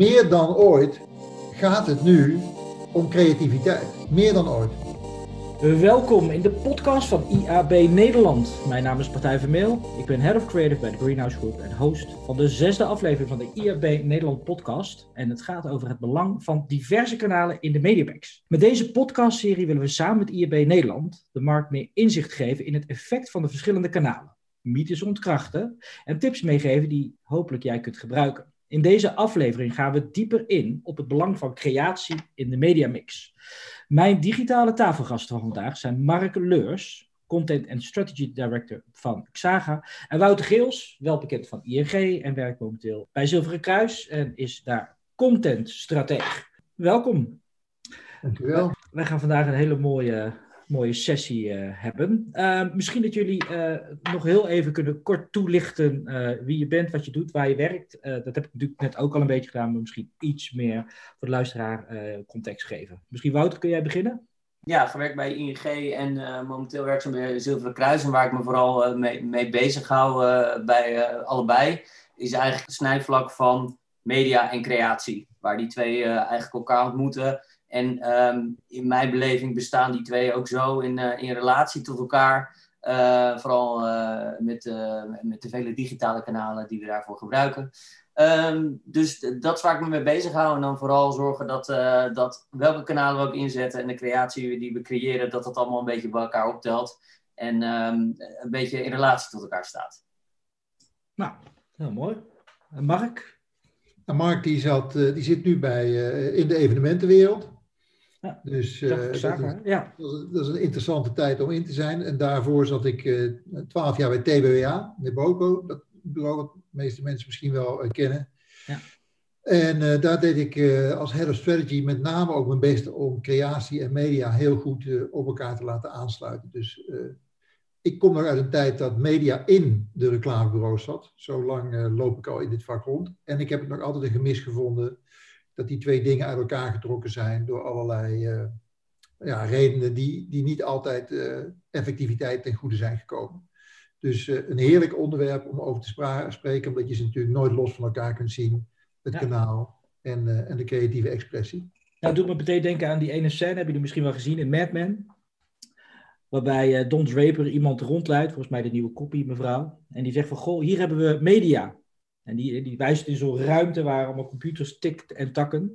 meer dan ooit gaat het nu om creativiteit. Meer dan ooit. Welkom in de podcast van IAB Nederland. Mijn naam is Partij Vermeel. Ik ben Head of Creative bij de Greenhouse Group en host van de zesde aflevering van de IAB Nederland podcast. En het gaat over het belang van diverse kanalen in de mediapacks. Met deze podcastserie willen we samen met IAB Nederland de markt meer inzicht geven in het effect van de verschillende kanalen. Mythes ontkrachten en tips meegeven die hopelijk jij kunt gebruiken. In deze aflevering gaan we dieper in op het belang van creatie in de mediamix. Mijn digitale tafelgasten van vandaag zijn Mark Leurs, Content and Strategy Director van Xaga, en Wouter Geels, wel bekend van ING en werkt momenteel bij Zilveren Kruis en is daar content strateeg. Welkom. Dankjewel. Wij gaan vandaag een hele mooie mooie sessie uh, hebben. Uh, misschien dat jullie uh, nog heel even kunnen kort toelichten wie je bent, wat je doet, waar je werkt. dat heb ik natuurlijk net ook al een beetje gedaan, maar misschien iets meer voor de luisteraar context geven. Misschien Wouter, kun jij beginnen? Ja, gewerkt bij ING en momenteel werkzaam bij Zilveren Kruis. En waar ik me vooral mee, mee bezig hou bij allebei, is eigenlijk het snijvlak van media en creatie. Waar die twee eigenlijk elkaar ontmoeten en um, in mijn beleving bestaan die twee ook zo in, uh, in relatie tot elkaar. Uh, vooral uh, met, met de vele digitale kanalen die we daarvoor gebruiken. Um, dus dat is waar ik me mee bezig hou. En dan vooral zorgen dat, dat welke kanalen we ook inzetten en de creatie die we creëren, dat dat allemaal een beetje bij elkaar optelt. En um, een beetje in relatie tot elkaar staat. Nou, heel mooi. En Mark? Nou, Mark die, zat, die zit nu bij, in de evenementenwereld. Ja, dus uh, dat, is, ja. dat, is, een interessante tijd om in te zijn. En daarvoor zat ik eh, twaalf jaar bij TBWA, Neboco, dat bureau wat de meeste mensen misschien wel uh, kennen. Ja. En daar deed ik als head of strategy met name ook mijn beste om creatie en media heel goed op elkaar te laten aansluiten. Dus ik kom nog uit een tijd dat media in de reclamebureaus zat. Zo lang loop ik al in dit vak rond. En ik heb het nog altijd een gemis gevonden dat die twee dingen uit elkaar getrokken zijn door allerlei uh, ja, redenen die, die niet altijd uh, effectiviteit ten goede zijn gekomen. Dus uh, een heerlijk onderwerp om over te spreken, omdat je ze natuurlijk nooit los van elkaar kunt zien, het ja. kanaal en, en de creatieve expressie. Nou, doet me meteen denken aan die ene scène, hebben jullie misschien wel gezien in Mad Men? Waarbij Don Draper iemand rondleidt, volgens mij de nieuwe kopie mevrouw. En die zegt van, goh, hier hebben we media. En die, die wijst in zo'n ruimte waar allemaal computers tikt en takken.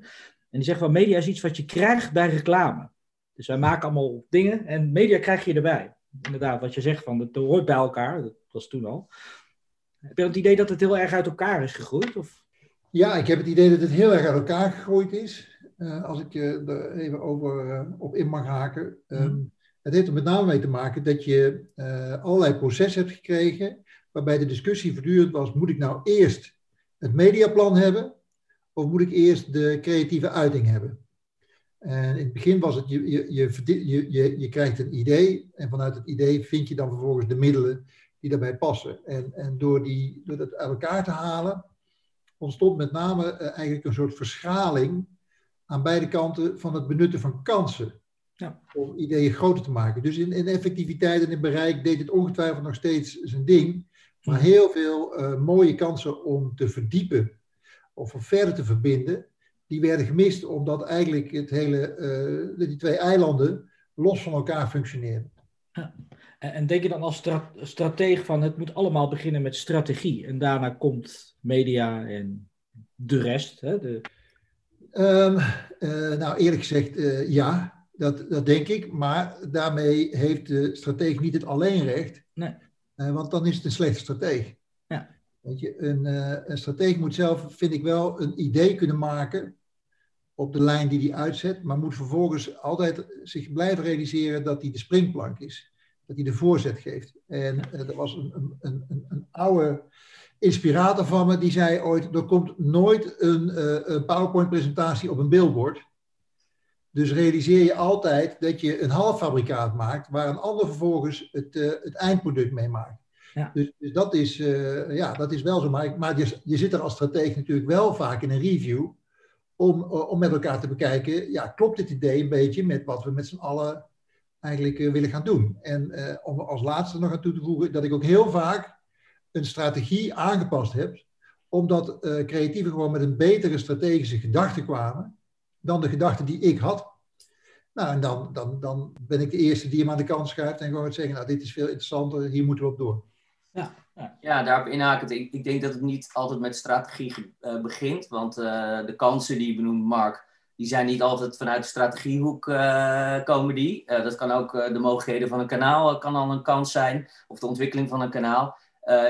En die zegt van media is iets wat je krijgt bij reclame. Dus wij maken allemaal dingen en media krijg je erbij. Inderdaad, wat je zegt van het hoort bij elkaar, dat was toen al. Heb je het idee dat het heel erg uit elkaar is gegroeid? Of? Ja, ik heb het idee dat het heel erg uit elkaar gegroeid is. Uh, als ik je er even over uh, op in mag haken. Um, het heeft er met name mee te maken dat je uh, allerlei processen hebt gekregen waarbij de discussie voortdurend was, moet ik nou eerst het mediaplan hebben of moet ik eerst de creatieve uiting hebben? En in het begin was het, je, je, je, je, je krijgt een idee en vanuit het idee vind je dan vervolgens de middelen die daarbij passen. En, en door, die, door dat uit elkaar te halen, ontstond met name uh, eigenlijk een soort verschaling aan beide kanten van het benutten van kansen. Ja. Om ideeën groter te maken. Dus in, in effectiviteit en in bereik deed het ongetwijfeld nog steeds zijn ding. Maar heel veel uh, mooie kansen om te verdiepen of om verder te verbinden, die werden gemist omdat eigenlijk het hele, uh, die twee eilanden los van elkaar functioneerden. Ja. En denk je dan als stra strateeg van het moet allemaal beginnen met strategie en daarna komt media en de rest? Hè, de... Um, uh, nou, eerlijk gezegd, ja, dat, dat denk ik. Maar daarmee heeft de strateeg niet het alleenrecht. Nee. Uh, want dan is het een slechte strateeg. Ja. Weet je, een, uh, een strateeg moet zelf, vind ik wel, een idee kunnen maken op de lijn die hij uitzet, maar moet vervolgens altijd zich blijven realiseren dat hij de springplank is. Dat hij de voorzet geeft. En uh, er was een, een, een, een, oude inspirator van me die zei ooit: er komt nooit een, een PowerPoint-presentatie op een billboard. Dus realiseer je altijd dat je een halffabrikaat maakt waar een ander vervolgens het, uh, het eindproduct mee maakt. Ja. Dus, dus, dat, is, uh, ja, dat is wel zo. Maar, maar je, je, zit er als stratege natuurlijk wel vaak in een review om, uh, om met elkaar te bekijken, ja, klopt dit idee een beetje met wat we met z'n allen eigenlijk willen gaan doen? En om als laatste nog aan toe te voegen dat ik ook heel vaak een strategie aangepast heb Omdat creatieven gewoon met een betere strategische gedachte kwamen dan de gedachte die ik had. Nou, en dan, dan, dan ben ik de eerste die hem aan de kant schuift en gewoon zeggen, nou, dit is veel interessanter, hier moeten we op door. Ja, ja. daarop inhakend. Ik, ik denk dat het niet altijd met strategie uh, begint, want uh, de kansen die je benoemt, Mark, die zijn niet altijd vanuit de strategiehoek uh, komen die. dat kan ook de mogelijkheden van een kanaal, kan al een kans zijn, of de ontwikkeling van een kanaal.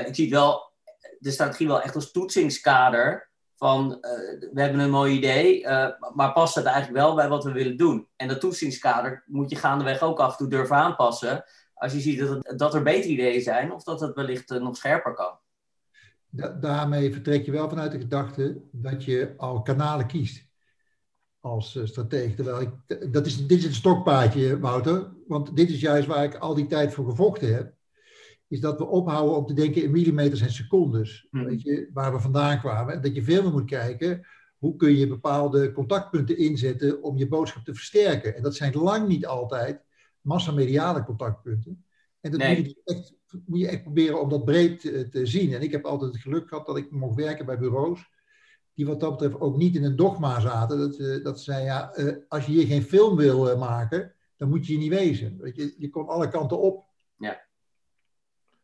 ik zie wel, de strategie wel echt als toetsingskader van uh, we hebben een mooi idee, uh, maar past het eigenlijk wel bij wat we willen doen? En dat toetsingskader moet je gaandeweg ook af en toe durven aanpassen. Als je ziet dat, dat er betere ideeën zijn of dat het wellicht uh, nog scherper kan. Da daarmee vertrek je wel vanuit de gedachte dat je al kanalen kiest als stratege. Terwijl dat is, dit is het stokpaardje, Wouter. Want dit is juist waar ik al die tijd voor gevochten heb is dat we ophouden om te denken in millimeters en secondes. Hmm. Weet je, waar we vandaan kwamen. Dat je veel meer moet kijken, hoe kun je bepaalde contactpunten inzetten om je boodschap te versterken. En dat zijn lang niet altijd massamediale contactpunten. En dat moet, je echt, moet je echt proberen om dat breed te, te, zien. En ik heb altijd het geluk gehad dat ik mocht werken bij bureaus die wat dat betreft ook niet in een dogma zaten. Dat, uh, dat zeiden, ja, uh, als je hier geen film wil maken, dan moet je hier niet wezen. Weet je, je komt alle kanten op. Ja.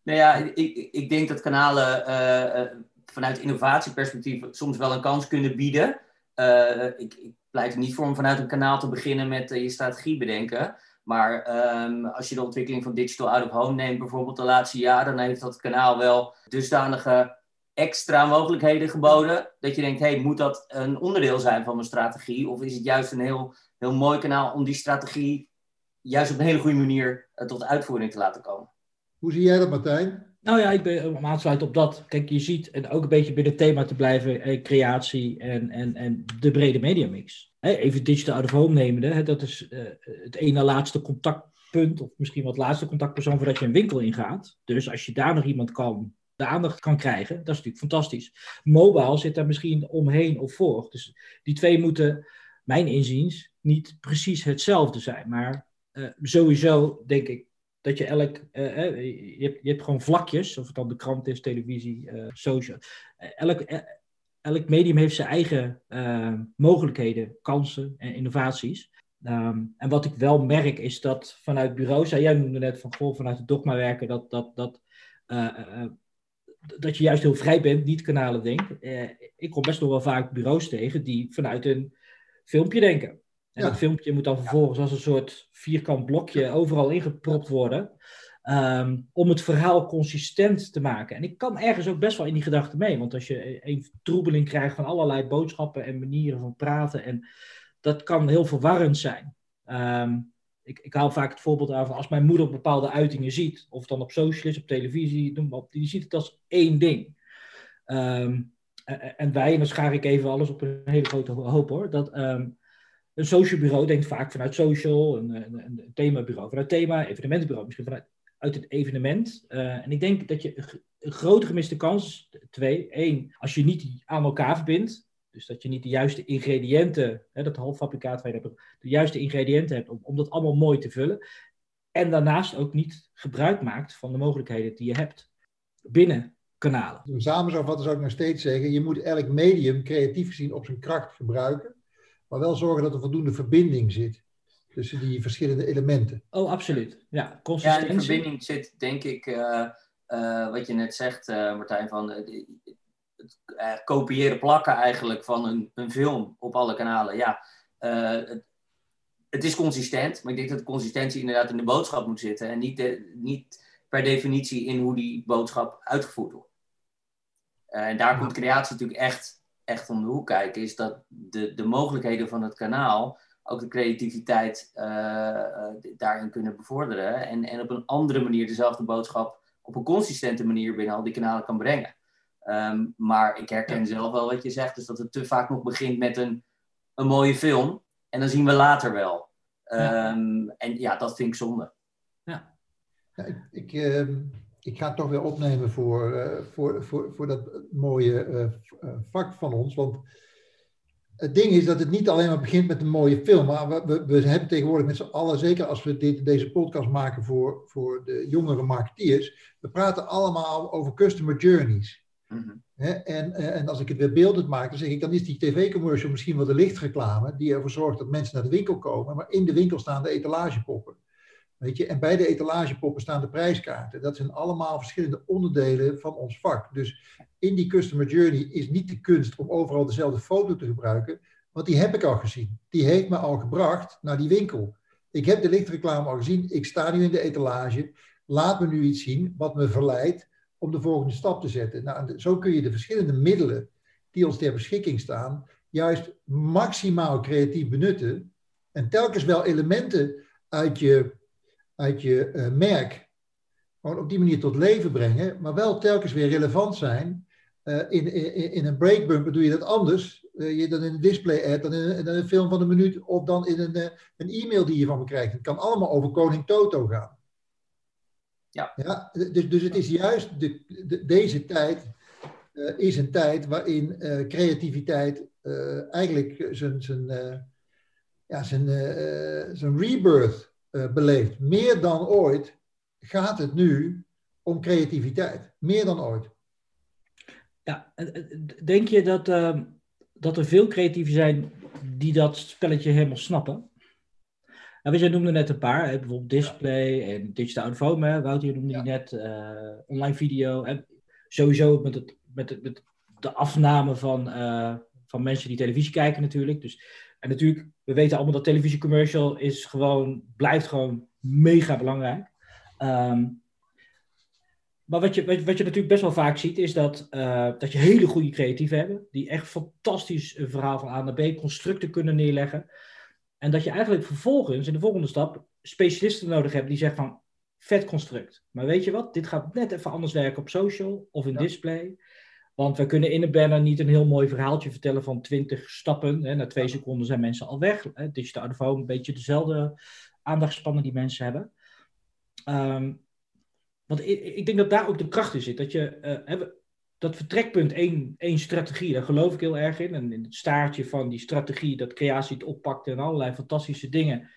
Nou ja, ik, ik denk dat kanalen uh, vanuit innovatieperspectief soms wel een kans kunnen bieden. Uh, ik, ik, pleit er niet voor om vanuit een kanaal te beginnen met je strategie bedenken. Maar um, als je de ontwikkeling van Digital Out of Home neemt, bijvoorbeeld de laatste jaren, dan heeft dat kanaal wel dusdanige extra mogelijkheden geboden. Dat je denkt, hey, moet dat een onderdeel zijn van mijn strategie? Of is het juist een heel, heel mooi kanaal om die strategie juist op een hele goede manier tot uitvoering te laten komen? Hoe zie jij dat, Martijn? Nou ja, ik ben om aansluit op dat. Kijk, je ziet, en ook een beetje binnen het thema te blijven, eh, creatie en, en, en de brede mediamix. even digital out of home nemende, dat is uh, het ene laatste contactpunt, of misschien wat laatste contactpersoon voordat je een winkel ingaat. Dus als je daar nog iemand kan, de aandacht kan krijgen, dat is natuurlijk fantastisch. Mobile zit daar misschien omheen of voor. Dus die twee moeten, mijn inziens, niet precies hetzelfde zijn. Maar uh, sowieso denk ik dat je elk, uh, je, hebt, je hebt gewoon vlakjes, of het dan de krant is, televisie, uh, social. Elk, elk medium heeft zijn eigen mogelijkheden, kansen en innovaties. Um, en wat ik wel merk is dat vanuit bureaus, jij noemde net van goh, vanuit het dogma werken, dat, dat, dat, dat je juist heel vrij bent, niet kanalen denkt. ik kom best nog wel vaak bureaus tegen die vanuit een filmpje denken. En dat filmpje moet dan vervolgens als een soort vierkant blokje overal ingepropt worden. Ehm, om het verhaal consistent te maken. En ik kan ergens ook best wel in die gedachte mee. Want als je een troebeling krijgt van allerlei boodschappen en manieren van praten. En dat kan heel verwarrend zijn. Um, ik, ik haal vaak het voorbeeld aan van als mijn moeder bepaalde uitingen ziet. Of dan op social is, op televisie. Die ziet het als één ding. Um, en wij, en dan schaar ik even alles op een hele grote hoop hoor. Dat een social bureau denkt vaak vanuit social, een, een, een themabureau vanuit thema, evenementenbureau misschien vanuit uit het evenement. Uh, en ik denk dat je een grote gemiste kans, twee, één, als je niet aan elkaar verbindt, dus dat je niet de juiste ingrediënten, hè, dat halffabrikaat waar je hebt, de juiste ingrediënten hebt om, om dat allemaal mooi te vullen. En daarnaast ook niet gebruik maakt van de mogelijkheden die je hebt binnen kanalen. Samen zou ik nog steeds zeggen, je moet elk medium creatief gezien op zijn kracht gebruiken maar wel zorgen dat er voldoende verbinding zit tussen die verschillende elementen. Oh, absoluut. Ja, consistentie. Ja, die verbinding zit, denk ik, uh, uh, wat je net zegt, uh, Martijn, van het kopiëren plakken eigenlijk van een, een film op alle kanalen. Ja, het, het, is consistent, maar ik denk dat de consistentie inderdaad in de boodschap moet zitten en niet, de, niet per definitie in hoe die boodschap uitgevoerd wordt. en daar komt creatie natuurlijk echt echt om de hoek kijken, is dat de, de mogelijkheden van het kanaal ook de creativiteit uh, daarin kunnen bevorderen. En, en op een andere manier dezelfde boodschap op een consistente manier binnen al die kanalen kan brengen. Ehm, maar ik herken zelf wel wat je zegt, dus dat het te vaak nog begint met een, een mooie film. En dan zien we later wel. Um, En ja, dat vind ik zonde. Ja. ja ik, ik, ehm, ik ga het toch weer opnemen voor, uh, voor, voor, voor dat mooie uh, vak van ons. Want het ding is dat het niet alleen maar begint met een mooie film. Maar we, we, we hebben tegenwoordig met z'n allen, zeker als we dit, deze podcast maken voor, voor de jongere marketeers. We praten allemaal over customer journeys. Mm En, en als ik het weer beeldend maak, dan zeg ik, dan is die tv-commercial misschien wel de lichtreclame die ervoor zorgt dat mensen naar de winkel komen, maar in de winkel staan de etalagepoppen. Weet je? En bij de etalagepoppen staan de prijskaarten. Dat zijn allemaal verschillende onderdelen van ons vak. Dus in die customer journey is niet de kunst om overal dezelfde foto te gebruiken, want die heb ik al gezien. Die heeft me al gebracht naar die winkel. Ik heb de lichtreclame al gezien, ik sta nu in de etalage. Laat me nu iets zien wat me verleidt om de volgende stap te zetten. Nou, zo kun je de verschillende middelen die ons ter beschikking staan, juist maximaal creatief benutten. En telkens wel elementen uit je, uit je uh, merk gewoon op die manier tot leven brengen, maar wel telkens weer relevant zijn. Uh, in, in, in een breakbumper doe je dat anders uh, je dan in een display ad, dan in, in, een film van een minuut of dan in een, een e-mail die je van me krijgt. Het kan allemaal over koning Toto gaan. Ja. ja dus, dus het is juist de, de, deze tijd is een tijd waarin creativiteit eigenlijk zijn, zijn, ja, zijn, zijn rebirth beleeft. Meer dan ooit gaat het nu om creativiteit. Meer dan ooit. Ja, denk je dat, ehm, dat er veel creatieven zijn die dat spelletje helemaal snappen? Nou, jij noemde net een paar, hè, bijvoorbeeld display en digital out home. Wouter, noemde die net, uh, online video. En sowieso met, het, met, het, met de afname van, uh, van mensen die televisie kijken natuurlijk. Dus, en natuurlijk, we weten allemaal dat televisiecommercial is gewoon, blijft gewoon mega belangrijk. Um, maar wat je, wat, wat, je natuurlijk best wel vaak ziet, is dat, uh, dat je hele goede creatieven hebben, die echt fantastisch een verhaal van A naar B, constructen kunnen neerleggen. En dat je eigenlijk vervolgens in de volgende stap specialisten nodig hebt die zeggen van vet construct. Maar weet je wat, dit gaat net even anders werken op social of in display. Want we kunnen in een banner niet een heel mooi verhaaltje vertellen van 20 stappen. Hè. Na twee seconden zijn mensen al weg. Hè. Digital out of home, een beetje dezelfde aandachtspannen die mensen hebben. Um, want ik, ik, denk dat daar ook de kracht in zit. Dat je, uh, dat vertrekpunt één, één strategie, daar geloof ik heel erg in. En in het staartje van die strategie, dat creatie het oppakt en allerlei fantastische dingen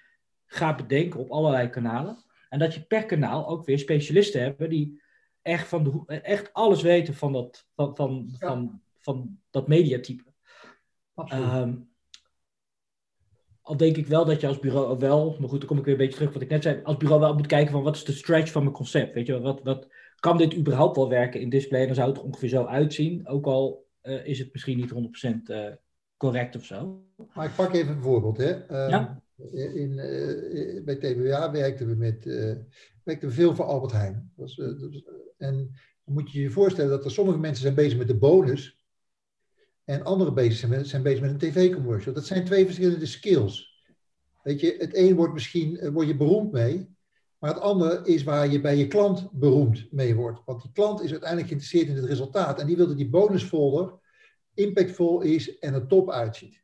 gaat bedenken op allerlei kanalen. En dat je per kanaal ook weer specialisten hebt die echt, van de, echt alles weten van dat, van, van, van, van, dat mediatype. Um, al denk ik wel dat je als bureau wel, maar goed, dan kom ik weer een beetje terug wat ik net zei, als bureau wel moet kijken van wat is de stretch van mijn concept, weet je wat, wat, kan dit überhaupt wel werken in display? Dan zou het er ongeveer zo uitzien. Ook al uh, is het misschien niet 100% uh, eh, correct of zo. Maar ik pak even een voorbeeld. Hè. Um, ja? in, uh, bij TBA werkten we, met, werkten we veel voor Albert Heijn. Dat was, dat was, en dan moet je je voorstellen dat er sommige mensen zijn bezig met de bonus. En andere bezig zijn, zijn bezig met een tv-commercial. Dat zijn twee verschillende skills. Weet je, het een wordt misschien word je beroemd mee. Maar het andere is waar je bij je klant beroemd mee wordt. Want die klant is uiteindelijk geïnteresseerd in het resultaat. En die wil dat die bonusfolder impactvol is en er top uitziet.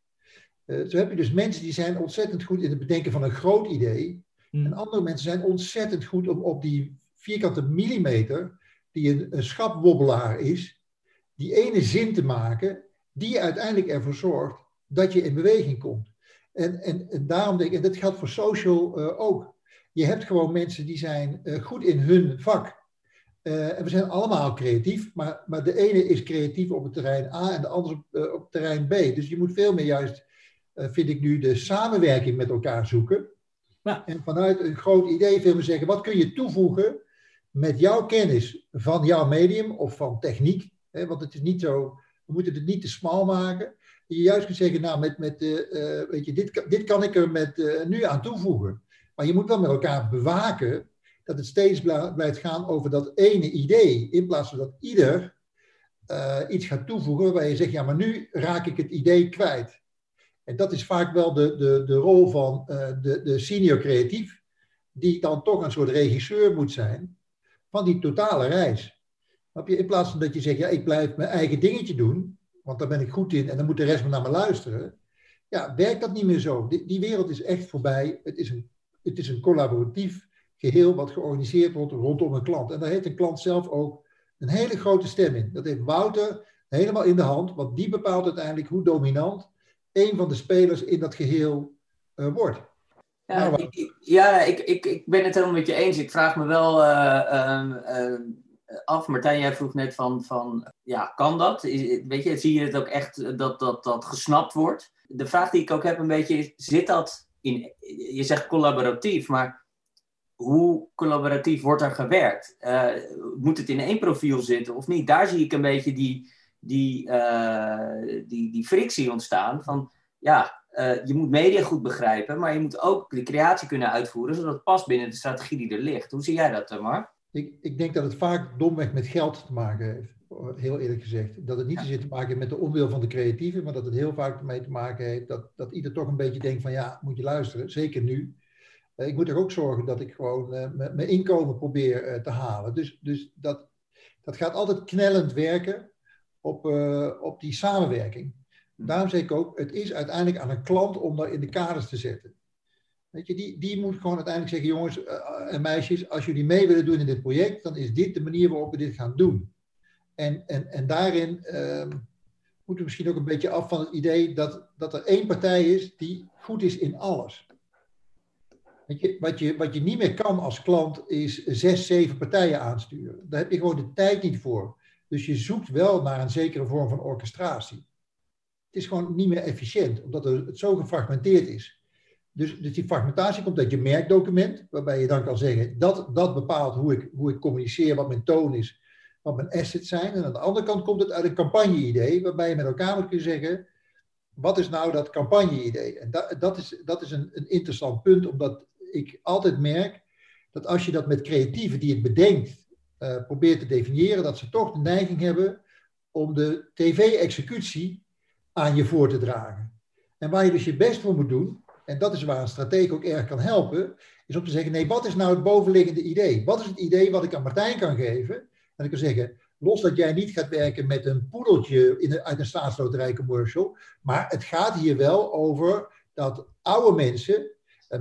Uh, zo heb je dus mensen die zijn ontzettend goed in het bedenken van een groot idee. Hmm. En andere mensen zijn ontzettend goed om op die vierkante millimeter, die een, een schapwobbelaar is, die ene zin te maken, die uiteindelijk ervoor zorgt dat je in beweging komt. En, en, en daarom denk ik, en dat geldt voor social uh, ook. Je hebt gewoon mensen die zijn uh, goed in hun vak. Uh, en we zijn allemaal creatief, maar, maar de ene is creatief op het terrein A en de andere op, op het terrein B. Dus je moet veel meer juist, vind ik nu, de samenwerking met elkaar zoeken. Ja. En vanuit een groot idee veel meer zeggen, wat kun je toevoegen met jouw kennis van jouw medium of van techniek? Hè, want het is niet zo, we moeten het niet te smal maken. Je juist kunt zeggen, nou, met, met, weet je, dit, dit kan ik er met, nu aan toevoegen. Maar je moet wel met elkaar bewaken dat het steeds blijft gaan over dat ene idee. In plaats van dat ieder uh, iets gaat toevoegen waarbij je zegt, ja, maar nu raak ik het idee kwijt. En dat is vaak wel de, de, de rol van uh, de, de senior creatief, die dan toch een soort regisseur moet zijn van die totale reis. In plaats van dat je zegt, ja, ik blijf mijn eigen dingetje doen, want daar ben ik goed in en dan moet de rest maar naar me luisteren. Ja, werkt dat niet meer zo. Die, die wereld is echt voorbij. Het is een het is een collaboratief geheel wat georganiseerd wordt rondom een klant. En daar heeft een klant zelf ook een hele grote stem in. Dat heeft Wouter helemaal in de hand, want die bepaalt uiteindelijk hoe dominant een van de spelers in dat geheel uh, wordt. Ja, nou, ik, ja ik, ik, ik ben het helemaal met je eens. Ik vraag me wel, uh, uh, af. Martijn, jij vroeg net van, van ja, kan dat? weet je, zie je het ook echt dat dat, dat gesnapt wordt? De vraag die ik ook heb een beetje is, zit dat in, je zegt collaboratief, maar hoe collaboratief wordt er gewerkt? Uh, moet het in één profiel zitten of niet? Daar zie ik een beetje die, die, uh, die, die frictie ontstaan van, ja, uh, je moet media goed begrijpen, maar je moet ook de creatie kunnen uitvoeren, zodat het past binnen de strategie die er ligt. Hoe zie jij dat, Mark? Ik, ik denk dat het vaak domweg met geld te maken heeft, heel eerlijk gezegd. Dat het niet zozeer te maken heeft met de onwil van de creatieven, maar dat het heel vaak ermee te maken heeft dat, dat ieder toch een beetje denkt van ja, moet je luisteren, zeker nu. Uh, ik moet er ook zorgen dat ik gewoon uh, mijn inkomen probeer te halen. Dus, dus dat, dat gaat altijd knellend werken op, op die samenwerking. Daarom zeg ik ook, het is uiteindelijk aan een klant om dat in de kaders te zetten. Weet je, die, die moet gewoon uiteindelijk zeggen, jongens uh, en meisjes, als jullie mee willen doen in dit project, dan is dit de manier waarop we dit gaan doen. En, en, en daarin uh, moeten we misschien ook een beetje af van het idee dat, dat er één partij is die goed is in alles. Weet je, wat, je, wat je niet meer kan als klant is zes, zeven partijen aansturen. Daar heb je gewoon de tijd niet voor. Dus je zoekt wel naar een zekere vorm van orchestratie. Het is gewoon niet meer efficiënt, omdat het zo gefragmenteerd is. Dus, dus die fragmentatie komt uit je merkdocument, waarbij je dan kan zeggen, dat, dat bepaalt hoe ik, hoe ik communiceer, wat mijn toon is, wat mijn assets zijn. En aan de andere kant komt het uit een campagne-idee, waarbij je met elkaar moet kunnen zeggen, wat is nou dat campagne-idee? En dat, dat is, dat is een, een interessant punt, omdat ik altijd merk dat als je dat met creatieven die het bedenkt, uh, probeert te definiëren, dat ze toch de neiging hebben om de tv-executie aan je voor te dragen. En waar je dus je best voor moet doen, en dat is waar een stratege ook erg kan helpen, is om te zeggen, nee, wat is nou het bovenliggende idee? Wat is het idee wat ik aan Martijn kan geven? En ik kan zeggen, los dat jij niet gaat werken met een poedeltje in uit een staatsloterij commercial, maar het gaat hier wel over dat oude mensen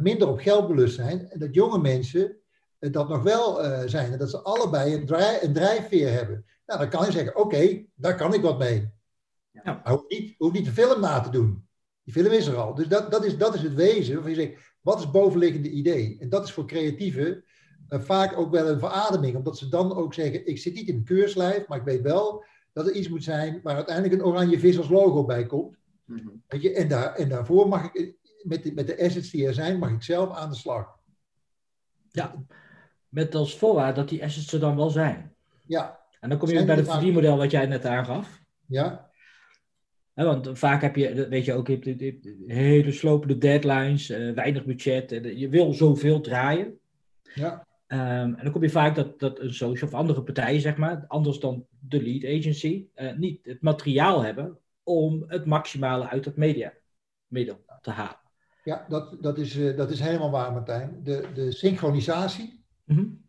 minder op geld belust zijn en dat jonge mensen dat nog wel uh, zijn en dat ze allebei een drijfveer hebben. Nou, dan kan je zeggen, oké, daar kan ik wat mee. Ja. Hoeft niet, hoeft niet de film na te doen. Die film is er al. Dus dat, dat, is, dat is het wezen. Waarvan je zegt, wat is het bovenliggende idee? En dat is voor creatieven uh, vaak ook wel een verademing. Omdat ze dan ook zeggen, ik zit niet in een keurslijf, maar ik weet wel dat er iets moet zijn waar uiteindelijk een oranje vis als logo bij komt. Mm -hmm. Weet je? En, daar, en daarvoor mag ik, met de, met de assets die er zijn, mag ik zelf aan de slag. Ja, met als voorwaarde dat die assets er dan wel zijn. Ja. En dan kom je bij het verdienmodel wat jij net aangaf. Ja want vaak heb je, weet je ook, je hebt hele slopende deadlines, uh, weinig budget. En je wil zoveel draaien. Ja. Um, en dan kom je vaak dat, dat een social of andere partijen, zeg maar, anders dan de lead agency, uh, niet het materiaal hebben om het maximale uit dat mediamiddel te halen. Ja, dat, dat, is, uh, dat is helemaal waar, Martijn. De, de synchronisatie mm -hmm.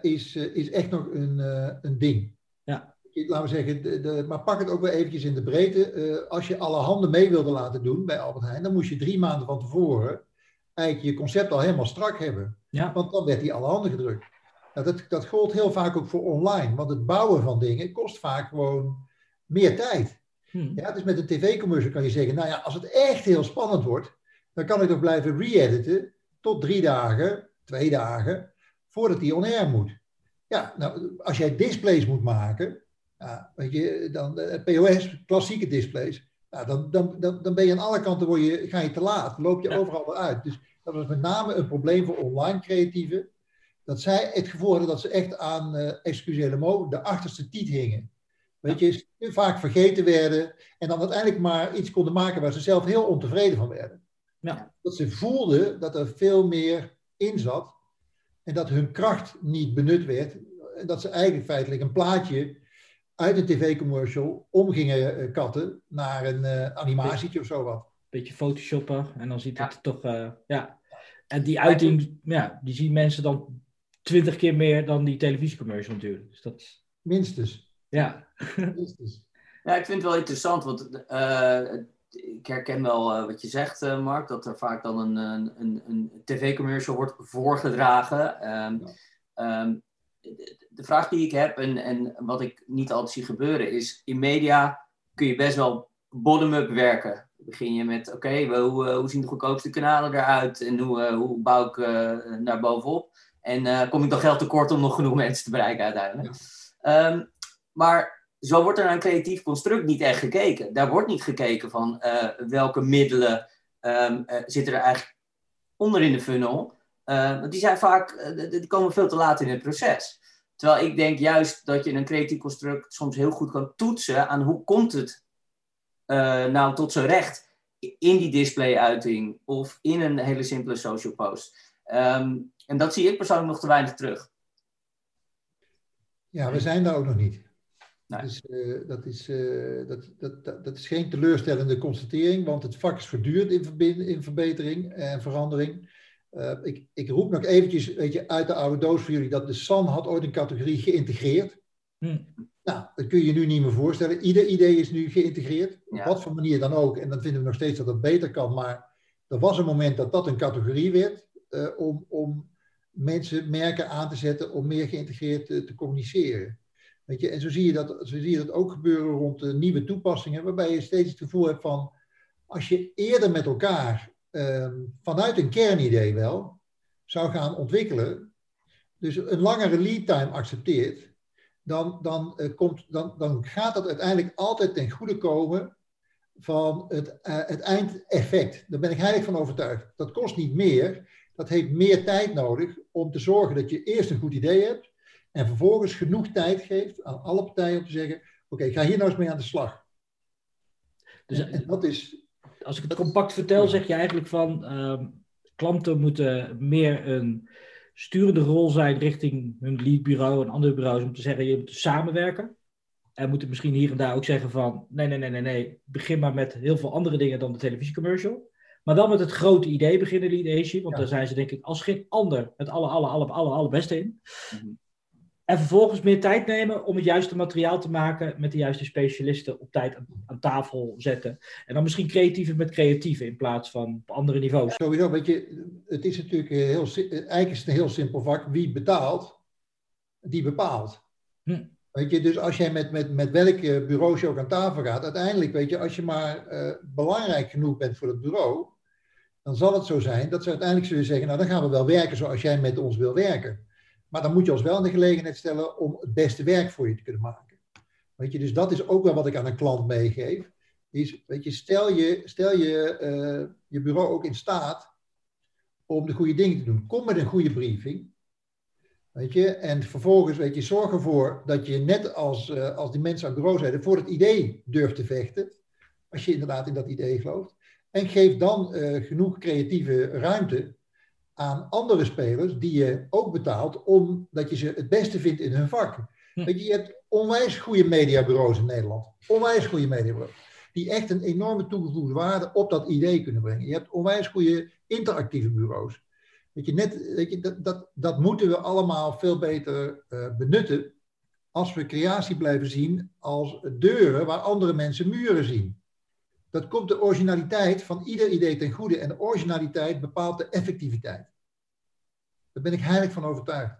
is, is echt nog een, een ding. Ja laten we zeggen, de, de, maar pak het ook weer eventjes in de breedte. Uh, als je alle handen mee wilde laten doen bij Albert Heijn, dan moest je drie maanden van tevoren eigenlijk je concept al helemaal strak hebben. Ja. Want dan werd die alle handen gedrukt. Nou, dat, dat gold heel vaak ook voor online, want het bouwen van dingen kost vaak gewoon meer tijd. Hmm. Ja, dus met een tv-commercial kan je zeggen, nou ja, als het echt heel spannend wordt, dan kan ik nog blijven re-editen tot drie dagen, twee dagen, voordat die on-air moet. Ja, nou, als jij displays moet maken, ja, weet je, dan uh, POS, klassieke displays. Ja, dan, dan, dan, dan ben je aan alle kanten word je, ga je te laat, loop je ja. overal uit. Dus dat was met name een probleem voor online creatieven. Dat zij het gevoel hadden dat ze echt aan, uh, excusez de achterste tiet hingen. Weet je, vaak vergeten werden en dan uiteindelijk maar iets konden maken waar ze zelf heel ontevreden van werden. Ja. Dat ze voelden dat er veel meer in zat en dat hun kracht niet benut werd. En dat ze eigenlijk feitelijk een plaatje uit een tv-commercial om gingen uh, katten naar een uh, animatietje of zo wat. Beetje photoshoppen en dan ziet het ja. toch, uh, ja. En die uiting, ja, die zien mensen dan twintig keer meer dan die televisiecommercial natuurlijk. Dus dat... Minstens. Ja. Minstens. Ja, ik vind het wel interessant, want ik herken wel wat je zegt, Mark, dat er vaak dan een, een, een tv-commercial wordt voorgedragen. Um, ja. um, de vraag die ik heb en, en wat ik niet altijd zie gebeuren is, in media kun je best wel bottom-up werken. Begin je met, oké, okay, hoe, hoe zien de goedkoopste kanalen eruit en hoe, hoe bouw ik uh, naar bovenop? En kom ik dan geld tekort om nog genoeg mensen te bereiken uiteindelijk. Ehm, maar zo wordt er naar een creatief construct niet echt gekeken. Daar wordt niet gekeken van welke middelen um, zitten er eigenlijk onder in de funnel. Want die zijn vaak, die komen veel te laat in het proces. Terwijl ik denk juist dat je een creatief construct soms heel goed kan toetsen aan hoe komt het uh, nou tot zijn recht in die display-uiting of in een hele simpele social post. Ehm, en dat zie ik persoonlijk nog te weinig terug. Ja, we zijn daar ook nog niet. Nee. Dus, uh, dat, is, uh, dat, dat, dat, dat, is geen teleurstellende constatering, want het vak is voortdurend in, in verbetering en verandering. Uh, ik, ik, roep nog eventjes weet je, uit de oude doos voor jullie dat de SAN had ooit een categorie geïntegreerd. Hm. Nou, dat kun je je nu niet meer voorstellen. Ieder idee is nu geïntegreerd, op wat voor manier dan ook. En dan vinden we nog steeds dat het beter kan, maar er was een moment dat dat een categorie werd uh, om, om mensen, merken aan te zetten om meer geïntegreerd te, te communiceren. Weet je, en zo zie, je dat, zo zie je dat ook gebeuren rond de nieuwe toepassingen, waarbij je steeds het gevoel hebt van, als je eerder met elkaar Ehm, vanuit een kernidee wel zou gaan ontwikkelen, dus een langere lead time accepteert, dan, dan, uh, komt, dan, dan gaat dat uiteindelijk altijd ten goede komen van het, uh, het eindeffect. Daar ben ik heilig van overtuigd. Dat kost niet meer. Dat heeft meer tijd nodig om te zorgen dat je eerst een goed idee hebt en vervolgens genoeg tijd geeft aan alle partijen om te zeggen: Oké, ga hier nou eens mee aan de slag. Dus, en dat is, als ik het compact vertel, zeg je eigenlijk van uh, klanten moeten meer een sturende rol zijn richting hun leadbureau en andere bureaus om te zeggen, je moet samenwerken. En moeten misschien hier en daar ook zeggen van, nee, nee, nee, nee, nee, begin maar met heel veel andere dingen dan de televisiecommercial. Maar wel met het grote idee beginnen, Lead Asia, want daar zijn ze denk ik als geen ander het alle, alle, alle, alle, allerbeste in. Mm en vervolgens meer tijd nemen om het juiste materiaal te maken met de juiste specialisten op tijd aan, tafel zetten. En dan misschien creatiever met creatieven in plaats van op andere niveaus. Sowieso, weet je, het is natuurlijk heel, eigenlijk is het een heel simpel vak. Wie betaalt, die bepaalt. Hm. Weet je, dus als jij met, met, met welk bureau je ook aan tafel gaat, uiteindelijk weet je, als je maar uh, belangrijk genoeg bent voor het bureau, dan zal het zo zijn dat ze uiteindelijk zullen zeggen, nou dan gaan we wel werken zoals jij met ons wil werken. Maar dan moet je ons wel in de gelegenheid stellen om het beste werk voor je te kunnen maken. Weet je, dus dat is ook wel wat ik aan een klant meegeef. Is, weet je, stel je, stel je, uh, je bureau ook in staat om de goede dingen te doen. Kom met een goede briefing. Weet je, en vervolgens, weet je, zorg ervoor dat je net als, uh, als die mensen aan het bureau zijn, voor het idee durft te vechten. Als je inderdaad in dat idee gelooft. En geef dan uh, genoeg creatieve ruimte aan andere spelers die je ook betaalt omdat je ze het beste vindt in hun vak. Hm. Weet je, je hebt onwijs goede mediabureaus in Nederland. Onwijs goede mediabureaus. Die echt een enorme toegevoegde waarde op dat idee kunnen brengen. Je hebt onwijs goede interactieve bureaus. Weet je, net, weet je, dat, dat, dat moeten we allemaal veel beter uh, benutten als we creatie blijven zien als deuren waar andere mensen muren zien. Dat komt de originaliteit van ieder idee ten goede. En de originaliteit bepaalt de effectiviteit. Daar ben ik heilig van overtuigd.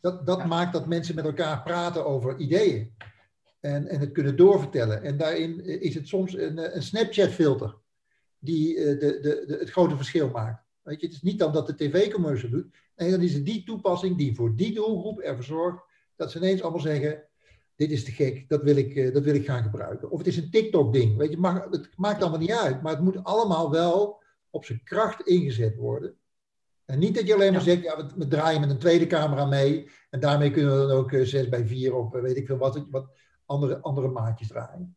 Dat, dat maakt dat mensen met elkaar praten over ideeën. En, en het kunnen doorvertellen. En daarin is het soms een, een Snapchat-filter die uh, de, de, de, het grote verschil maakt. Weet je, het is niet dan dat de tv-commercial doet. Nee, dan is het die toepassing die voor die doelgroep ervoor zorgt dat ze ineens allemaal zeggen: Dit is te gek, dat wil ik, uh, dat wil ik gaan gebruiken. Of het is een TikTok-ding. Weet je, mag, het maakt allemaal niet uit. Maar het moet allemaal wel op zijn kracht ingezet worden. En niet dat je alleen maar zegt, ja, we, draaien met een tweede camera mee. En daarmee kunnen we dan ook 6 eh, bij 4 of eh, weet ik veel wat, wat andere, andere maatjes draaien.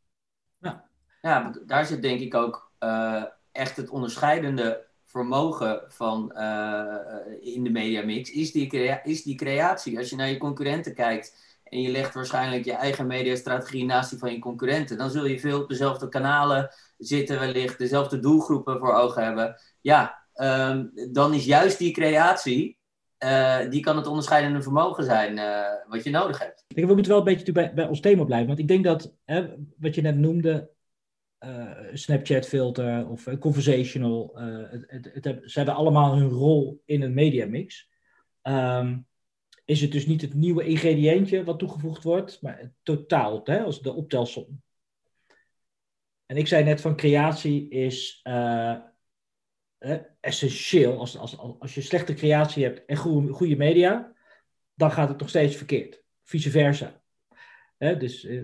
Ja. ja, daar zit denk ik ook uh, echt het onderscheidende vermogen van uh, in de mediamix. Is die, is die creatie. Als je naar je concurrenten kijkt en je legt waarschijnlijk je eigen mediastrategie naast die van je concurrenten, dan zul je veel op dezelfde kanalen zitten wellicht, dezelfde doelgroepen voor ogen hebben. Ja, Ehm, dan is juist die creatie, uh, die kan het onderscheidende vermogen zijn uh, wat je nodig hebt. we moeten wel een beetje bij, bij ons thema blijven. Want ik denk dat, hè, wat je net noemde, uh, Snapchat filter of conversational, het, het, het, ze hebben allemaal hun rol in een mediamix. Um, is het dus niet het nieuwe ingrediëntje wat toegevoegd wordt, maar het totaal, hè, als de optelsom. En ik zei net van creatie is essentieel. Als, als, als je slechte creatie hebt en goede, goede media, dan gaat het nog steeds verkeerd. Vice versa. dus uh,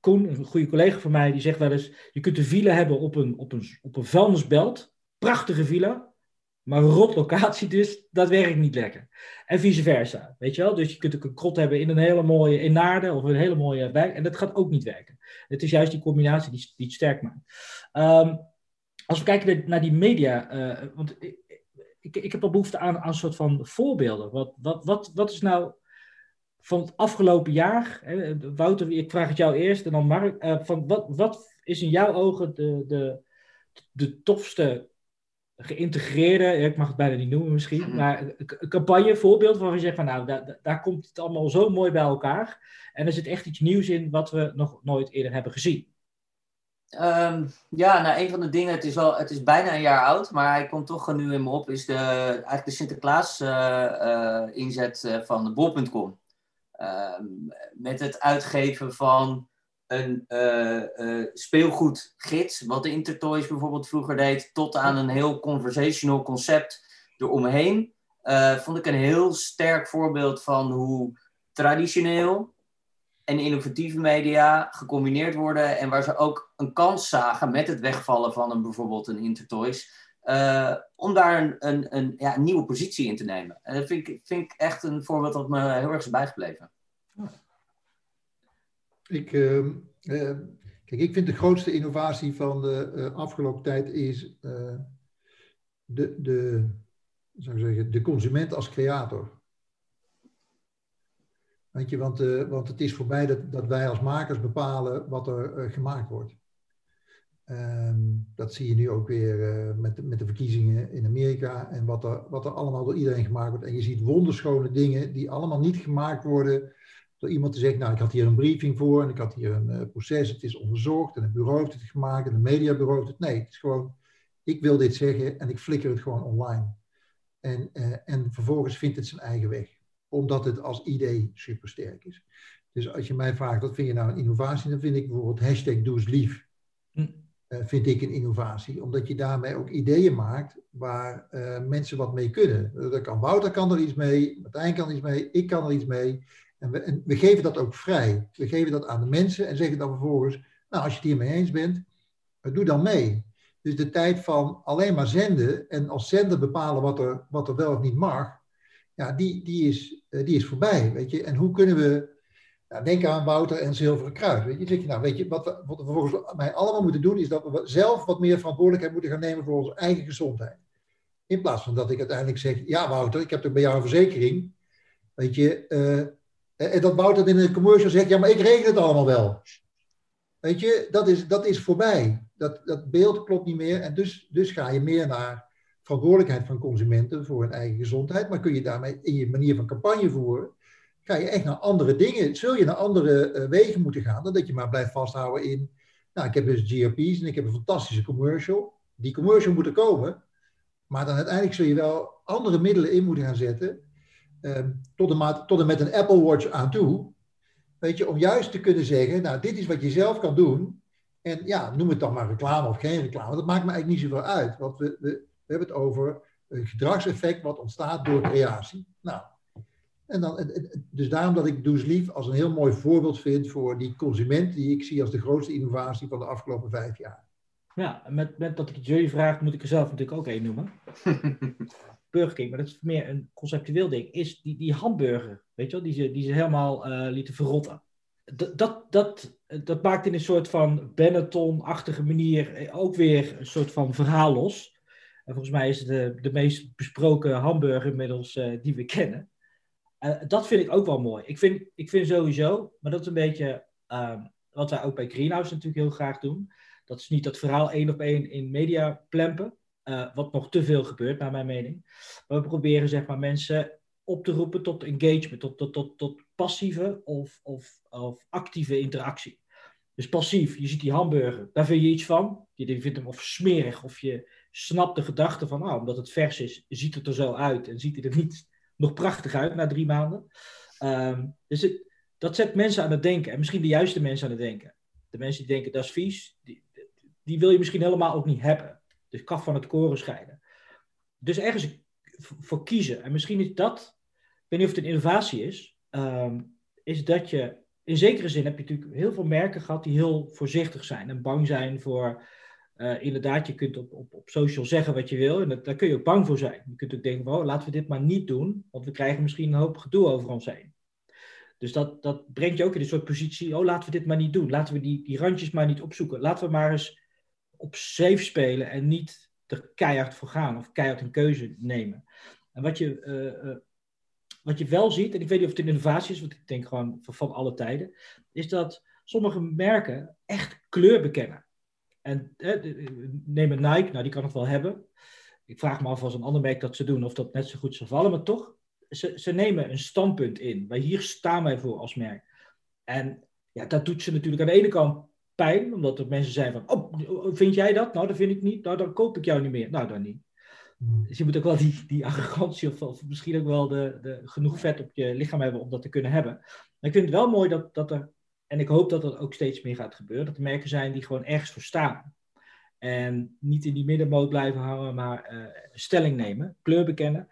Koen, een goede collega van mij, die zegt wel eens: je kunt een villa hebben op een, op een, op een vuilnisbelt. Prachtige villa. Maar rot locatie dus, dat werkt niet lekker. En vice versa, weet je wel? Dus je kunt ook een krot hebben in een hele mooie, in Naarden of een hele mooie wijk. En dat gaat ook niet werken. Het is juist die combinatie die, die het sterk maakt. Um, als we kijken naar die media, uh, want ik, ik, heb wel behoefte aan, aan een soort van voorbeelden. Wat, wat, wat, wat is nou van het afgelopen jaar, hè, Wouter, ik vraag het jou eerst en dan Mark, uh, van wat, wat is in jouw ogen de, de, de tofste geïntegreerde, ik mag het bijna niet noemen misschien, mhm. maar campagne, voorbeeld waarvan je zegt van nou, daar, daar komt het allemaal zo mooi bij elkaar en er zit echt iets nieuws in wat we nog nooit eerder hebben gezien. Um, ja, nou, een van de dingen, het is, wel, het is bijna een jaar oud, maar hij komt toch nu in me op, is de, eigenlijk de Sinterklaas uh, uh, inzet uh, van bol.com. Ehm, met het uitgeven van een speelgoedgids, wat de Intertoys bijvoorbeeld vroeger deed, tot aan een heel conversational concept eromheen. vond ik een heel sterk voorbeeld van hoe traditioneel en innovatieve media gecombineerd worden en waar ze ook een kans zagen met het wegvallen van een, bijvoorbeeld een Intertoys, uh, om daar een, een, ja, nieuwe positie in te nemen. En dat vind ik, vind ik echt een voorbeeld dat me heel erg is bijgebleven. Ik, uh, kijk, ik vind de grootste innovatie van de uh, afgelopen tijd is de, de, zou zeggen, de consument als creator. Weet je, want, uh, want het is voorbij dat, dat wij als makers bepalen wat er uh, gemaakt wordt. Um, dat zie je nu ook weer uh, met, met de verkiezingen in Amerika en wat er, wat er allemaal door iedereen gemaakt wordt. En je ziet wonderschone dingen die allemaal niet gemaakt worden door iemand te zeggen, nou ik had hier een briefing voor en ik had hier een proces, het is onderzocht en het bureau heeft het gemaakt en het mediabureau heeft het. Nee, het is gewoon, ik wil dit zeggen en ik flikker het gewoon online. En, en vervolgens vindt het zijn eigen weg omdat het als idee supersterk is. Dus als je mij vraagt, wat vind je nou een innovatie? Dan vind ik bijvoorbeeld hashtag doe lief. Hm. Uh, vind ik een innovatie. Omdat je daarmee ook ideeën maakt waar uh, mensen wat mee kunnen. Dat kan Wouter kan er iets mee, Martijn kan er iets mee, ik kan er iets mee. En we, en we geven dat ook vrij. We geven dat aan de mensen en zeggen dan vervolgens, nou als je het hiermee eens bent, uh, doe dan mee. Dus de tijd van alleen maar zenden en als zender bepalen wat er, wat er wel of niet mag, ja, die, die, is, eh, die is voorbij. Weet je? En hoe kunnen we. Nou, denk aan Wouter en Zilveren Kruis. Weet je? Zeg je, nou, weet je, wat, we, wat we volgens mij allemaal moeten doen, is dat we zelf wat meer verantwoordelijkheid moeten gaan nemen voor onze eigen gezondheid. In plaats van dat ik uiteindelijk zeg: Ja, Wouter, ik heb toch bij jou een verzekering. Weet je, uh, en dat Wouter in een commercial zegt: Ja, maar ik regel het allemaal wel. Weet je, dat is, dat is voorbij. Dat, dat beeld klopt niet meer. En dus, dus ga je meer naar verantwoordelijkheid van consumenten voor hun eigen gezondheid, maar kun je daarmee in je manier van campagne voeren, ga je echt naar andere dingen, zul je naar andere uh, wegen moeten gaan, dan dat je maar blijft vasthouden in, nou ik heb dus GRP's en ik heb een fantastische commercial, die commercial moet er komen, maar dan uiteindelijk zul je wel andere middelen in moeten gaan zetten, uh, tot, en tot en met een Apple Watch aan toe, weet je, om juist te kunnen zeggen, nou dit is wat je zelf kan doen, en ja, noem het dan maar reclame of geen reclame, dat maakt me eigenlijk niet zoveel uit, want we, we we hebben het over een gedragseffect wat ontstaat door creatie. Nou, en dan, dus daarom dat ik Does Lief als een heel mooi voorbeeld vind voor die consument die ik zie als de grootste innovatie van de afgelopen vijf jaar. Ja, met, met dat ik het jullie vraag, moet ik er zelf natuurlijk ook één noemen. Burger King, maar dat is meer een conceptueel ding, is die, die hamburger, weet je wel, die ze, die ze helemaal uh, lieten verrotten. Dat, dat, dat, dat maakt in een soort van Benetton-achtige manier ook weer een soort van verhaal los. En volgens mij is het de, de meest besproken hamburger inmiddels uh, die we kennen. Uh, dat vind ik ook wel mooi. Ik vind, ik vind sowieso, maar dat is een beetje uh, wat wij ook bij Greenhouse natuurlijk heel graag doen. Dat is niet dat verhaal één op één in media plempen. Uh, wat nog te veel gebeurt, naar mijn mening. Maar we proberen zeg maar, mensen op te roepen tot engagement, tot, tot, tot, tot passieve of, of, of actieve interactie. Dus passief, je ziet die hamburger, daar vind je iets van. Je vindt hem of smerig, of je snapt de gedachte van, nou, omdat het vers is, ziet het er zo uit en ziet hij er niet nog prachtig uit na drie maanden. Um, dus het, dat zet mensen aan het denken en misschien de juiste mensen aan het denken. De mensen die denken dat is vies, die, die wil je misschien helemaal ook niet hebben. Dus kaf van het koren scheiden. dus ergens voor kiezen. En misschien is dat, ik weet niet of het een innovatie is, ehm, is dat je, in zekere zin heb je natuurlijk heel veel merken gehad die heel voorzichtig zijn en bang zijn voor, uh, inderdaad, je kunt op, op, op social zeggen wat je wil en daar kun je ook bang voor zijn. Je kunt ook denken, oh, laten we dit maar niet doen, want we krijgen misschien een hoop gedoe over ons heen. Dus dat, dat brengt je ook in een soort positie, oh laten we dit maar niet doen, laten we die, die randjes maar niet opzoeken, laten we maar eens op safe spelen en niet er keihard voor gaan of keihard een keuze nemen. En wat je, uh, uh, wat je wel ziet, en ik weet niet of het een innovatie is, want ik denk gewoon van, van alle tijden, is dat sommige merken echt kleur bekennen. En neem een Nike, nou die kan het wel hebben. Ik vraag me af als een ander merk dat ze doen, of dat net zo goed zou vallen, maar toch, ze, ze nemen een standpunt in. Wij hier staan wij voor als merk. En ja, dat doet ze natuurlijk aan de ene kant pijn, omdat er mensen zijn van, oh, vind jij dat? Nou, dat vind ik niet. Nou, dan koop ik jou niet meer. Nou, dan niet. Hmm. Dus je moet ook wel die, die arrogantie of, of misschien ook wel de, de, genoeg vet op je lichaam hebben om dat te kunnen hebben. Maar ik vind het wel mooi dat, dat er, en ik hoop dat dat ook steeds meer gaat gebeuren, dat er merken zijn die gewoon ergens voor staan. En niet in die middenmoot blijven hangen, maar uh, stelling nemen, kleur bekennen.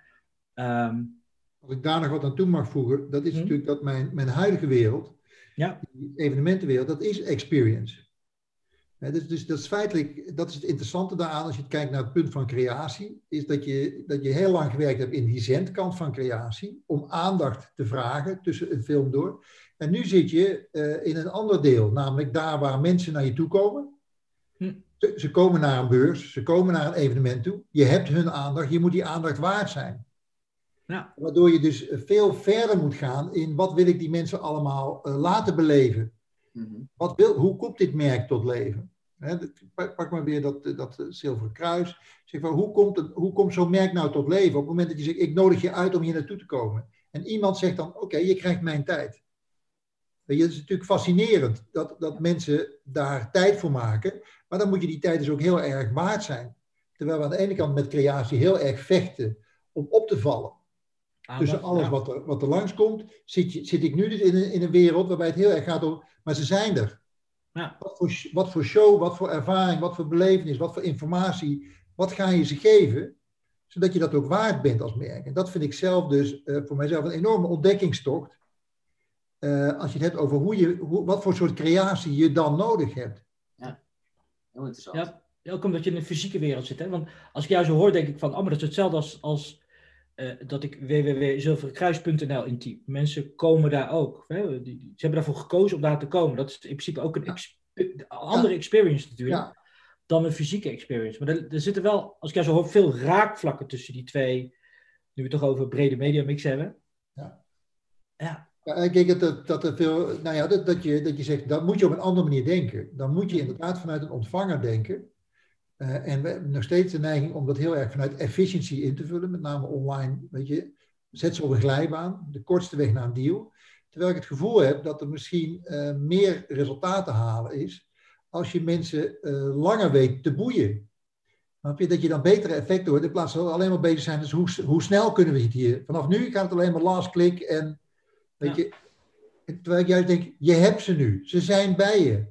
Um, Als ik daar nog wat aan toe mag voegen, dat is hmm. natuurlijk dat mijn, mijn huidige wereld, ja. die evenementenwereld, dat is experience. dus, dus dat is feitelijk, dat is het interessante daaraan als je kijkt naar het punt van creatie, is dat je, dat je heel lang gewerkt hebt in die zendkant van creatie, om aandacht te vragen tussen een film door. En nu zit je uh, in een ander deel, namelijk daar waar mensen naar je toe komen. Hm. Ze, ze komen naar een beurs, ze komen naar een evenement toe. Je hebt hun aandacht, je moet die aandacht waard zijn. Ja. Waardoor je dus veel verder moet gaan in wat wil ik die mensen allemaal uh, laten beleven. Mm wat wil, hoe komt dit merk tot leven? He, pak maar weer dat, dat Zilveren Kruis. Zeg van, hoe komt, het, hoe komt zo'n merk nou tot leven? Op het moment dat je zegt, ik nodig je uit om hier naartoe te komen. En iemand zegt dan, oké, je krijgt mijn tijd. Weet je, het is natuurlijk fascinerend dat, dat mensen daar tijd voor maken. Maar dan moet je die tijd dus ook heel erg waard zijn. Terwijl we aan de ene kant met creatie heel erg vechten om op te vallen. Ah, Tussen alles wat, er, wat er langskomt, zit, je, zit ik nu dus in een, in een wereld waarbij het heel erg gaat om, maar ze zijn er. Ja. Wat, voor, wat voor show, wat voor ervaring, wat voor belevenis, wat voor informatie, wat ga je ze geven, zodat je dat ook waard bent als merk. En dat vind ik zelf dus uh, voor mijzelf een enorme ontdekkingstocht. Uh, als je het hebt over hoe je, hoe, wat voor soort creatie je dan nodig hebt. Ja, heel interessant. Ja, ook omdat je in de fysieke wereld zit. Hè? Want als ik jou zo hoor, denk ik van, oh, maar dat is hetzelfde als, als uh, dat ik www.zilverenkruis.nl intyp. Mensen komen daar ook. Hè? Die, ze hebben daarvoor gekozen om daar te komen. Dat is in principe ook een andere experience natuurlijk. Dan een fysieke experience. Maar er, er, zitten wel, als ik jou zo hoor, veel raakvlakken tussen die twee. Nu we het toch over brede media mix hebben. Ja. Ja. Ja, ik denk dat, dat er veel, nou ja, dat, dat, je, dat je zegt, dan moet je op een andere manier denken. Dan moet je inderdaad vanuit een ontvanger denken. Uh, en we hebben nog steeds de neiging om dat heel erg vanuit efficiëntie in te vullen, met name online. Weet je, zet ze op een glijbaan, de kortste weg naar een deal. Terwijl ik het gevoel heb dat er misschien uh, meer resultaten halen is als je mensen uh, langer weet te boeien. Snap je? Dat je dan betere effecten hoort in plaats van alleen maar bezig zijn. Dus hoe, hoe snel kunnen we het hier? Vanaf nu gaat het alleen maar last click en weet ja. je. Terwijl ik juist denk, je hebt ze nu. Ze zijn bij je.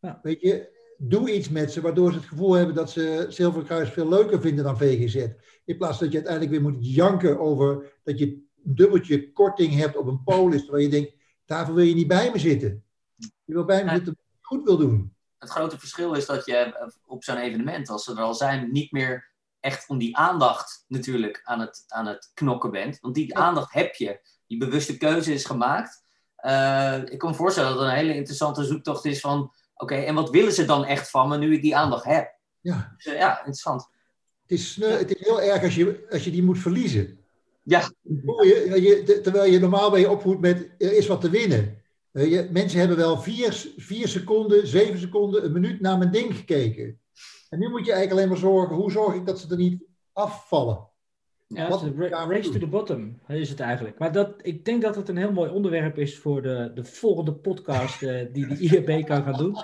Ja. Weet je, doe iets met ze, waardoor ze het gevoel hebben dat ze Zilveren Kruis veel leuker vinden dan VGZ. In plaats dat je uiteindelijk weer moet janken over dat je een dubbeltje korting hebt op een polis, terwijl je denkt, daarvoor wil je niet bij me zitten. Je wil bij me zitten omdat je goed wil doen. Het grote verschil is dat je op zo'n evenement, als ze er al zijn, niet meer echt om die aandacht natuurlijk aan het, aan het knokken bent. Want die aandacht heb je. Die bewuste keuze is gemaakt. Uh, ik kan me voorstellen dat het een hele interessante zoektocht is van Oké, en wat willen ze dan echt van me nu ik die aandacht heb? Ja, dus, uh, ja interessant. Het is, uh, het is heel erg als je, als je die moet verliezen. Ja. Je, je, terwijl je normaal ben je opvoedt met er is wat te winnen. Je, mensen hebben wel vier, vier seconden, zeven seconden, een minuut naar mijn ding gekeken. En nu moet je eigenlijk alleen maar zorgen, hoe zorg ik dat ze er niet afvallen? Ja, Wat race to the bottom is het eigenlijk. Maar dat, ik denk dat het een heel mooi onderwerp is voor de, de volgende podcast uh, die de IRB kan gaan doen.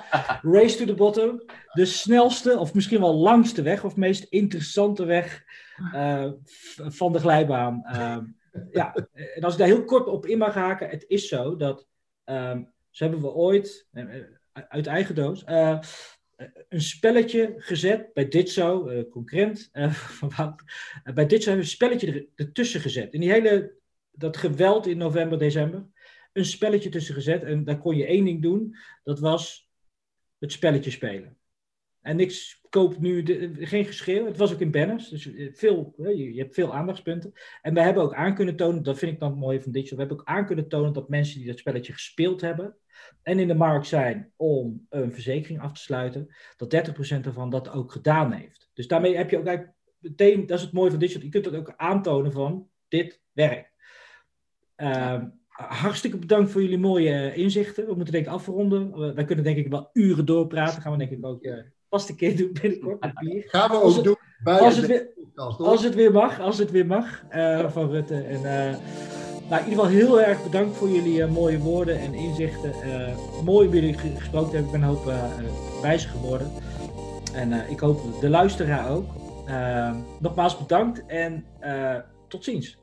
Race to the bottom, de snelste of misschien wel langste weg of meest interessante weg uh, van de glijbaan. Uh, ja, en als ik daar heel kort op in mag haken, het is zo dat, um, zo hebben we ooit, uit eigen doos, een spelletje gezet bij dit zo, uh, concurrent van bij dit zo hebben we een spelletje er, ertussen gezet. In die hele, dat geweld in november, december, een spelletje tussen gezet. En daar kon je één ding doen, dat was het spelletje spelen. En ik koop nu geen geschil. Het was ook in banners. Dus veel, je, hebt veel aandachtspunten. En we hebben ook aan kunnen tonen, dat vind ik dan mooi van digital. We hebben ook aan kunnen tonen dat mensen die dat spelletje gespeeld hebben. En in de markt zijn om een verzekering af te sluiten. Dat 30% ervan dat ook gedaan heeft. Dus daarmee heb je ook eigenlijk meteen, dat is het mooie van digital. Je kunt dat ook aantonen van dit werkt. Uh, hartstikke bedankt voor jullie mooie inzichten. We moeten denk ik afronden. wij kunnen denk ik wel uren doorpraten. Gaan we denk ik ook uh, vast een keer doen binnenkort met bier. Gaan we ook het, doen bij als het, weer, als het weer mag. Als het weer mag uh, van Rutte. En, uh, nou, in ieder geval heel erg bedankt voor jullie mooie woorden en inzichten. mooi om jullie gesproken hebben. Ik ben een hoop wijzer geworden. En ik hoop de luisteraar ook. nogmaals bedankt en tot ziens.